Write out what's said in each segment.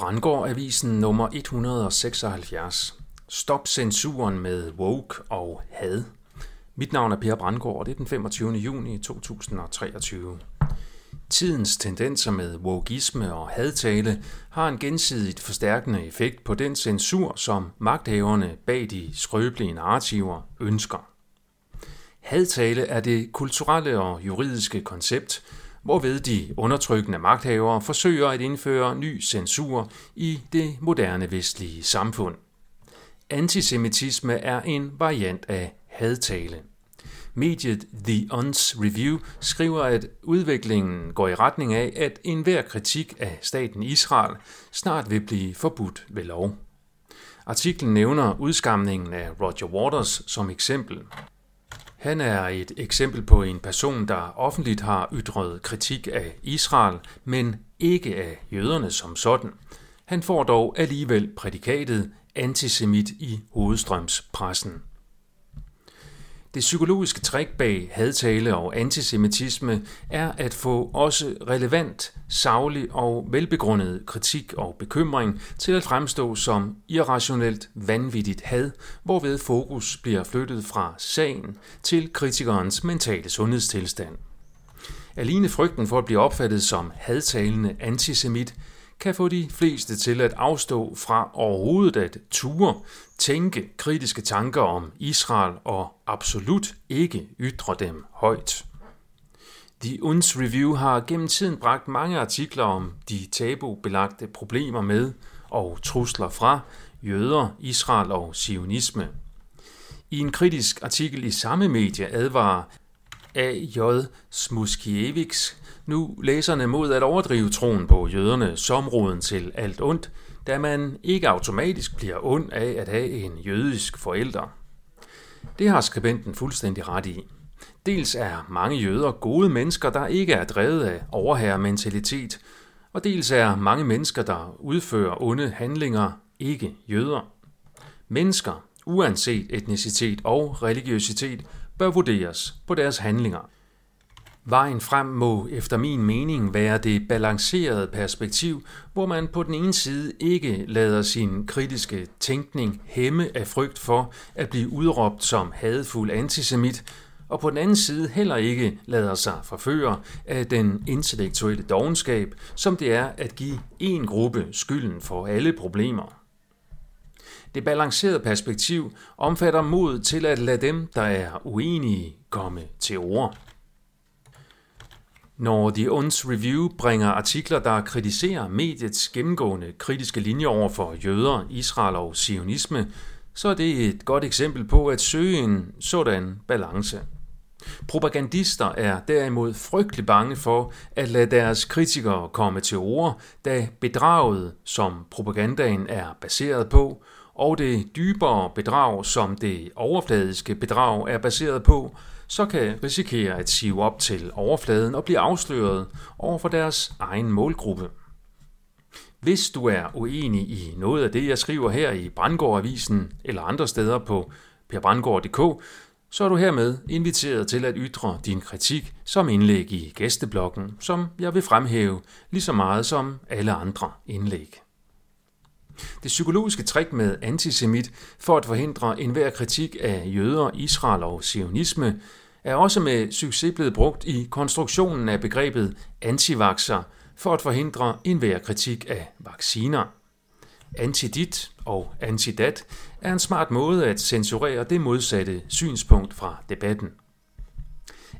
Brandgård Avisen nummer 176. Stop censuren med woke og had. Mit navn er Per Brandgård, og det er den 25. juni 2023. Tidens tendenser med wokeisme og hadtale har en gensidigt forstærkende effekt på den censur, som magthaverne bag de skrøbelige narrativer ønsker. Hadtale er det kulturelle og juridiske koncept, hvorved de undertrykkende magthavere forsøger at indføre ny censur i det moderne vestlige samfund. Antisemitisme er en variant af hadtale. Mediet The Uns Review skriver, at udviklingen går i retning af, at enhver kritik af staten Israel snart vil blive forbudt ved lov. Artiklen nævner udskamningen af Roger Waters som eksempel. Han er et eksempel på en person, der offentligt har ytret kritik af Israel, men ikke af jøderne som sådan. Han får dog alligevel prædikatet antisemit i hovedstrømspressen. Det psykologiske træk bag hadtale og antisemitisme er at få også relevant, savlig og velbegrundet kritik og bekymring til at fremstå som irrationelt vanvittigt had, hvorved fokus bliver flyttet fra sagen til kritikerens mentale sundhedstilstand. Alene frygten for at blive opfattet som hadtalende antisemit kan få de fleste til at afstå fra overhovedet at ture, tænke kritiske tanker om Israel og absolut ikke ytre dem højt. The Uns Review har gennem tiden bragt mange artikler om de tabubelagte problemer med og trusler fra jøder, Israel og sionisme. I en kritisk artikel i samme medie advarer A.J. Smuskiewicz nu læserne mod at overdrive troen på jøderne som roden til alt ondt, da man ikke automatisk bliver ond af at have en jødisk forælder. Det har skribenten fuldstændig ret i. Dels er mange jøder gode mennesker, der ikke er drevet af overherrementalitet, og dels er mange mennesker, der udfører onde handlinger, ikke jøder. Mennesker, uanset etnicitet og religiøsitet, bør vurderes på deres handlinger – Vejen frem må efter min mening være det balancerede perspektiv, hvor man på den ene side ikke lader sin kritiske tænkning hæmme af frygt for at blive udråbt som hadfuld antisemit, og på den anden side heller ikke lader sig forføre af den intellektuelle dogenskab, som det er at give en gruppe skylden for alle problemer. Det balancerede perspektiv omfatter mod til at lade dem, der er uenige, komme til ord. Når The Uns Review bringer artikler, der kritiserer mediets gennemgående kritiske linje over for jøder, Israel og sionisme, så er det et godt eksempel på at søge en sådan balance. Propagandister er derimod frygtelig bange for at lade deres kritikere komme til ord, da bedraget, som propagandaen er baseret på, og det dybere bedrag, som det overfladiske bedrag er baseret på, så kan risikere at sive op til overfladen og blive afsløret over for deres egen målgruppe. Hvis du er uenig i noget af det, jeg skriver her i Brandgårdavisen eller andre steder på perbrandgård.dk, så er du hermed inviteret til at ytre din kritik som indlæg i gæsteblokken, som jeg vil fremhæve lige så meget som alle andre indlæg. Det psykologiske trick med antisemit for at forhindre enhver kritik af jøder, Israel og sionisme er også med succes blevet brugt i konstruktionen af begrebet antivaxer for at forhindre enhver kritik af vacciner. Antidit og antidat er en smart måde at censurere det modsatte synspunkt fra debatten.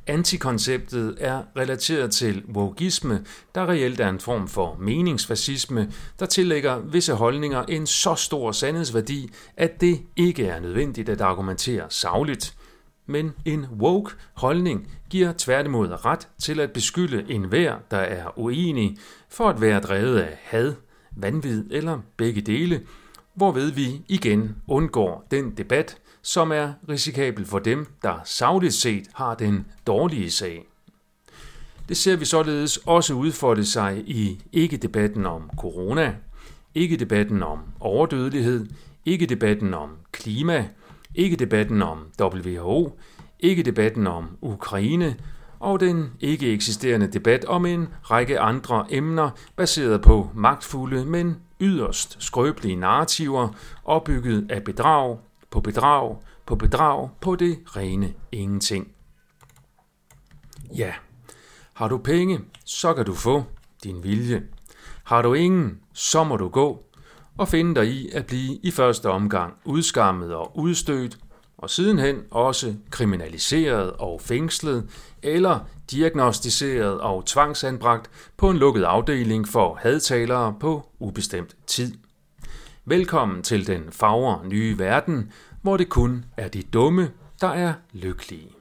Antikonceptet er relateret til wokeisme, der reelt er en form for meningsfascisme, der tillægger visse holdninger en så stor sandhedsværdi, at det ikke er nødvendigt at argumentere savligt. Men en woke holdning giver tværtimod ret til at beskylde enhver, der er uenig, for at være drevet af had, vanvid eller begge dele, hvorved vi igen undgår den debat, som er risikabel for dem, der savligt set har den dårlige sag. Det ser vi således også udfolde sig i ikke-debatten om corona, ikke-debatten om overdødelighed, ikke-debatten om klima, ikke-debatten om WHO, ikke-debatten om Ukraine og den ikke eksisterende debat om en række andre emner baseret på magtfulde, men yderst skrøbelige narrativer, opbygget af bedrag på bedrag på bedrag på det rene ingenting. Ja, har du penge, så kan du få din vilje. Har du ingen, så må du gå og finde dig i at blive i første omgang udskammet og udstødt, og sidenhen også kriminaliseret og fængslet, eller diagnostiseret og tvangsanbragt på en lukket afdeling for hadtalere på ubestemt tid. Velkommen til den fagre nye verden, hvor det kun er de dumme, der er lykkelige.